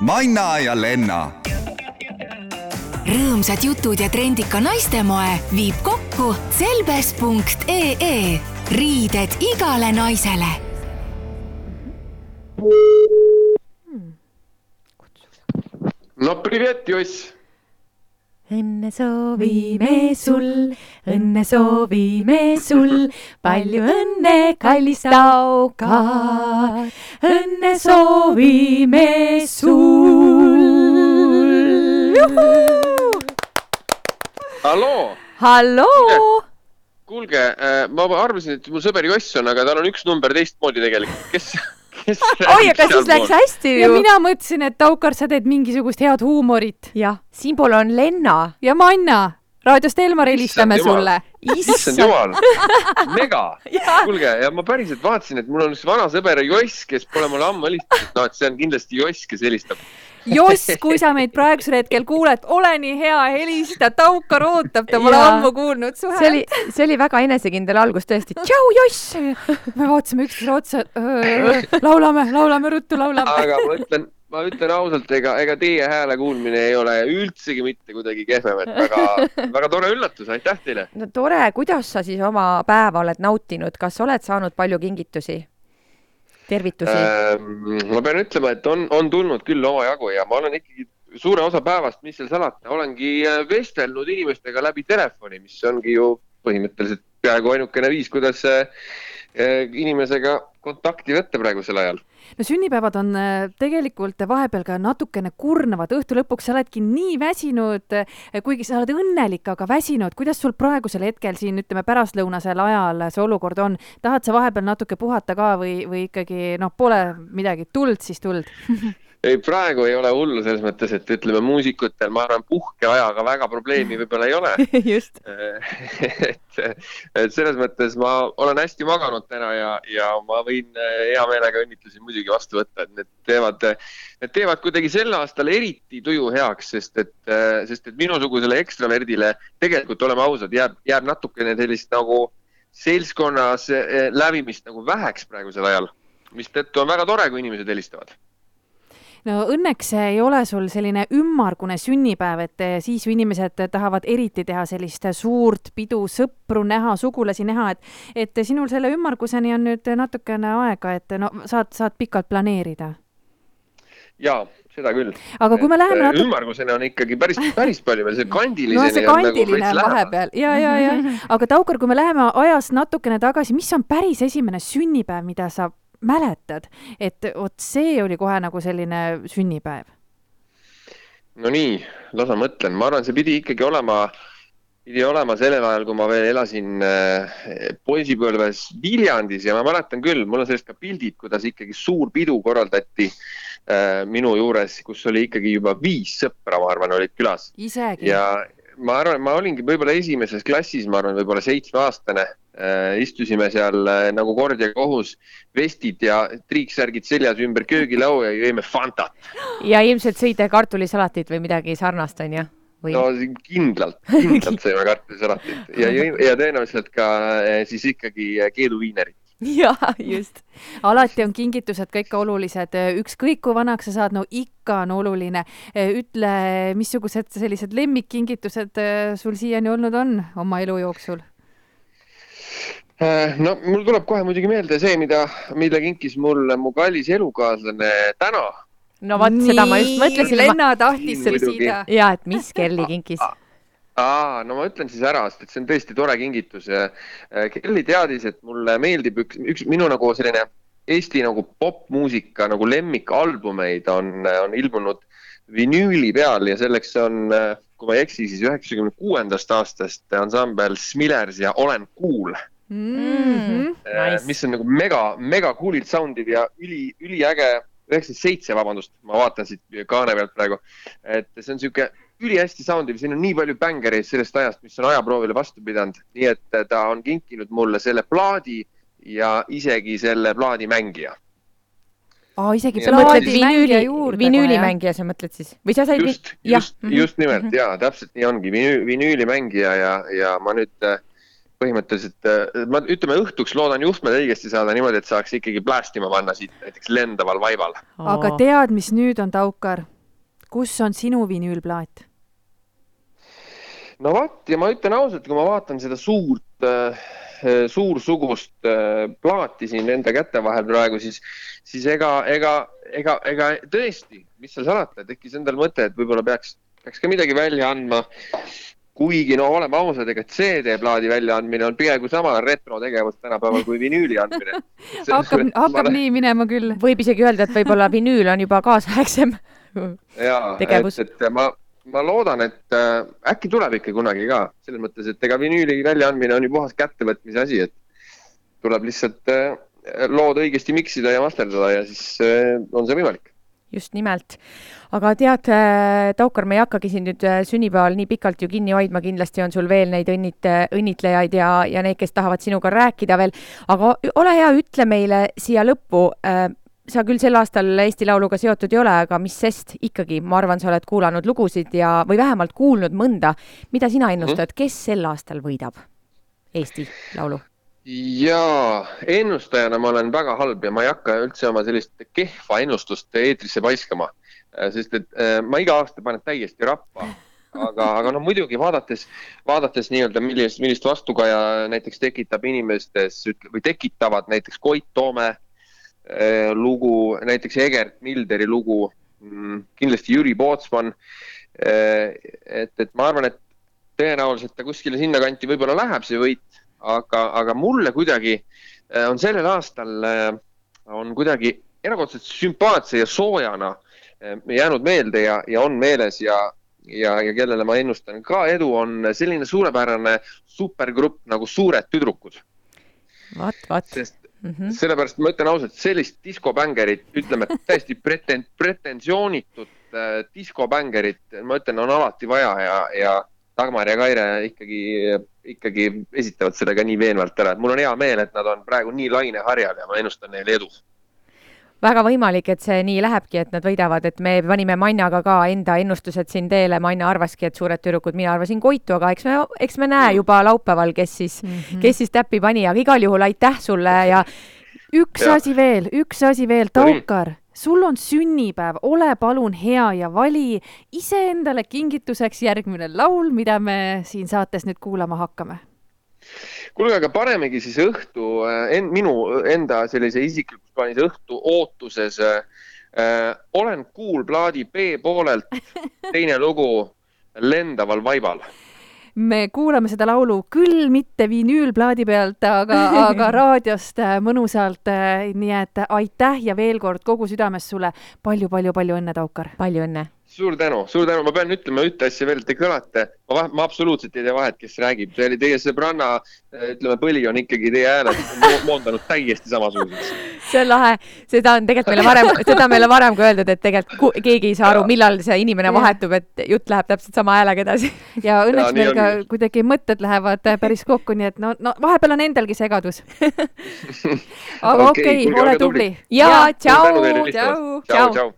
Manna ja Lenna. rõõmsad jutud ja trendika naistemoe viib kokku selbes.ee, riided igale naisele. no privet, Juss õnne soovime sul, õnne soovime sul, palju õnne, kallis Taukar. õnne soovime sul. halloo, halloo, kuulge, ma arvasin, et mu sõber Joss on, aga tal on üks number teistmoodi tegelikult, kes oi, aga siis läks hästi ja ju. mina mõtlesin, et Taukar, sa teed mingisugust head huumorit. jah, siinpool on Lenna. ja Manna, raadiost Elmar helistame sulle. issand jumal, mega. kuulge, ja ma päriselt vaatasin, et mul on üks vana sõber Joss, kes pole mulle ammu helistanud, no et see on kindlasti Joss, kes helistab. Joss, kui sa meid praegusel hetkel kuuled, ole nii hea, helista, Taukar ootab, ta pole ammu kuulnud su see oli häält., see oli väga enesekindel algus tõesti. tšau, Joss. me vaatasime üksteisele otsa, laulame, laulame ruttu, laulame. aga ma ütlen, ma ütlen ausalt, ega, ega teie hääle kuulmine ei ole üldsegi mitte kuidagi kehvem, et väga, väga tore üllatus, aitäh teile. no tore, kuidas sa siis oma päeva oled nautinud, kas oled saanud palju kingitusi? Tervitusi äh.. ma pean ütlema, et on, on tulnud küll omajagu ja ma olen ikkagi suure osa päevast, mis seal salata, olengi äh, vestelnud inimestega läbi telefoni, mis ongi ju põhimõtteliselt peaaegu ainukene viis, kuidas äh, inimesega kontakti võtta praegusel ajal. no sünnipäevad on äh, tegelikult vahepeal ka natukene kurnavad, õhtu lõpuks sa oledki nii väsinud, kuigi sa oled õnnelik, aga väsinud, kuidas sul praegusel hetkel siin ütleme pärastlõunasel ajal see olukord on, tahad sa vahepeal natuke puhata ka või, või ikkagi noh, pole midagi, tuld siis tuld? ei, praegu ei ole hullu selles mõttes, et ütleme muusikutel, ma arvan, puhkeajaga väga probleemi võib-olla ei ole. just. et, et selles mõttes ma olen hästi maganud täna ja, ja ma võin äh, hea meelega õnnitlusi muidugi vastu võtta, et need teevad, need teevad kuidagi sel aastal eriti tuju heaks, sest et, sest et minusugusele ekstraverdile tegelikult oleme ausad, jääb, jääb natukene sellist nagu seltskonnas eh, lävimist nagu väheks praegusel ajal, mistõttu on väga tore, kui inimesed helistavad no õnneks ei ole sul selline ümmargune sünnipäev, et eh, siis ju inimesed tahavad eriti teha sellist suurt pidu, sõpru näha, sugulasi näha, et et sinul selle ümmarguseni on nüüd natukene aega, et no saad, saad pikalt planeerida. ja seda küll. aga kui me läheme natuke ümmargusena on ikkagi päris, päris palju veel, see no kandiliseni see on nagu kandiline on lähemal. vahepeal ja, ja, ja, aga Taukar, kui me läheme ajas natukene tagasi, mis on päris esimene sünnipäev, mida sa mäletad, et vot see oli kohe nagu selline sünnipäev? no nii, las ma mõtlen, ma arvan, see pidi ikkagi olema, pidi olema sellel ajal, kui ma veel elasin äh, poisipõlves Viljandis ja ma mäletan küll, mul on sellest ka pildid, kuidas ikkagi suur pidu korraldati äh, minu juures, kus oli ikkagi juba viis sõpra, ma arvan, olid külas isegi? ja ma arvan, ma olingi võib-olla esimeses klassis, ma arvan, võib-olla seitsmeaastane. Istusime seal äh, nagu kord ja kohus, vestid ja triiksärgid seljas ümber köögilaua ja jõime Fantat. ja ilmselt sõite kartulisalatit või midagi sarnast, onju? või no kindlalt, kindlalt sõime kartulisalatit ja, ja tõenäoliselt ka äh, siis ikkagi äh, keeduviinerit. jaa, just. alati on kingitused ka ikka olulised, ükskõik kui vanaks sa saad, no ikka on oluline. ütle, missugused sellised lemmikkingitused sul siiani olnud on oma elu jooksul? Äh, no mul tuleb kohe muidugi meelde see, mida, mille kinkis mulle mu kallis elukaaslane täna. no vot, seda ma just mõtlesin. Lenna tahtis muidugi. küsida. jaa, et mis Kelly kinkis? aa, no ma ütlen siis ära, sest et see on tõesti tore kingitus. Kelly teadis, et mulle meeldib üks, üks minu nagu selline Eesti nagu popmuusika nagu lemmikalbumeid on, on ilmunud vinüüli peal ja selleks on, kui ma ei eksi, siis üheksakümne kuuendast aastast ansambel Smilers ja Olen cool Mhm. Nice. mis on nagu mega, mega cool'ilt soundiv ja üli, üliäge, üheksakümmend seitse, vabandust, ma vaatan siit kaane pealt praegu. et see on sihuke ülihästi soundiv, siin on nii palju bängereid sellest ajast, mis on ajaproovile vastu pidanud, nii et ta on kinkinud mulle selle plaadi ja isegi selle plaadi mängija. aa, isegi Sa mõtled vinüüli, vinüülimängija, sa mõtled siis? või sa said just, just, just nimelt ja täpselt nii ongi, vinüülimängija ja, ja ma nüüd äh, põhimõtteliselt äh, ma ütleme õhtuks loodan juhtmed õigesti saada niimoodi, et saaks ikkagi plästima panna siit näiteks lendaval vaival. aga tead, mis nüüd on, Taukar? kus on sinu vinüülplaat? no vot, ja ma ütlen ausalt, kui ma vaatan seda suurt äh, suursugust äh, plaati siin enda käte vahel praegu, siis, siis ega, ega, ega, ega tõesti, mis seal salata, tekkis endal mõte, et võib-olla peaks, peaks ka midagi välja andma kuigi no oleme ausad, ega CD-plaadi väljaandmine on peaaegu sama retrotegevus tänapäeval kui vinüüli andmine. hakkab, hakkab nii minema küll. võib isegi öelda, et võib-olla vinüül on juba kaasaegsem tegevus. et, et ma, ma loodan, et äh, äkki tuleb ikka kunagi ka, selles mõttes, et ega vinüüli väljaandmine on ju puhas kättevõtmise asi, et tuleb lihtsalt äh, lood õigesti miksida ja masterdada ja siis äh, on see võimalik just nimelt. aga tead, äh, Taukar, me ei hakkagi siin nüüd äh, sünnipäeval nii pikalt ju kinni hoidma, kindlasti on sul veel neid õnnit-, õnnitlejaid ja, ja neid, kes tahavad sinuga rääkida veel, aga ole hea, ütle meile siia lõppu äh, sa küll sel aastal Eesti Lauluga seotud ei ole, aga mis sest ikkagi, ma arvan, sa oled kuulanud lugusid ja, või vähemalt kuulnud mõnda. mida sina ennustad, mhm. kes sel aastal võidab Eesti Laulu? Jaa, ennustajana ma olen väga halb ja ma ei hakka üldse oma sellist kehva ennustust eetrisse paiskama, äh, sest et äh, ma iga aasta panen täiesti rappa. aga, aga noh, muidugi vaadates, vaadates nii-öelda, millist, millist vastukaja näiteks tekitab inimestes või tekitavad näiteks Koit Toome äh, lugu, näiteks Egert Milderi lugu, mm, kindlasti Jüri Pootsman. et, et ma arvan, et tõenäoliselt ta kuskile sinnakanti võib-olla läheb, see võit aga, aga mulle kuidagi äh, on sellel aastal, äh, on kuidagi erakordselt sümpaatse ja soojana äh, jäänud meelde ja, ja on meeles ja, ja, ja kellele ma ennustan ka edu, on selline suurepärane supergrupp nagu Suured tüdrukud. vaat, vaat. sest mm -hmm. sellepärast ma ütlen ausalt, sellist diskobängerit, ütleme täiesti preten-, pretensioonitut äh, diskobängerit, ma ütlen, on alati vaja ja, ja Dagmar ja Kaire ikkagi, ikkagi esitavad selle ka nii veenvalt ära, et mul on hea meel, et nad on praegu nii laineharjal ja ma ennustan neile edu. Väga võimalik, et see nii lähebki, et nad võidavad, et me panime Mannaga ka enda ennustused siin teele, Manna arvaski, et suured tüdrukud, mina arvasin Koitu, aga eks me, eks me näe juba laupäeval, kes siis mm, -hmm. kes siis täppi pani, aga igal juhul aitäh sulle ja üks ja. asi veel, üks asi veel, Taukar sul on sünnipäev, ole palun hea ja vali iseendale kingituseks järgmine laul, mida me siin saates nüüd kuulama hakkame. kuulge, aga panemegi siis õhtu äh, en,, minu enda sellise isiklikus plaanis õhtu ootuses äh,. olen kuulplaadi B-poolelt, teine lugu Lendaval vaibal me kuulame seda laulu küll mitte vinüülplaadi pealt, aga, aga raadiost äh, mõnusalt. Äh, nii et aitäh ja veel kord kogu südamest sulle palju-palju-palju õnne, Taukar. palju õnne suur tänu, suur tänu, ma pean ütlema ühte asja veel, te kõlate, ma, ma absoluutselt ei tea vahet, kes räägib, teie sõbranna, ütleme, põli on ikkagi teie hääled moondanud täiesti samasuguseks. see on lahe, seda on tegelikult meile varem, seda on meile varem ka öeldud, et tegelikult keegi ei saa aru, millal see inimene vahetub, et jutt läheb täpselt sama häälega edasi. ja õnneks ja, meil ka on. kuidagi mõtted lähevad päris kokku, nii et no, no vahepeal on endalgi segadus. aga okei okay, okay, ole tubli. ja tšau. tšau, tšau.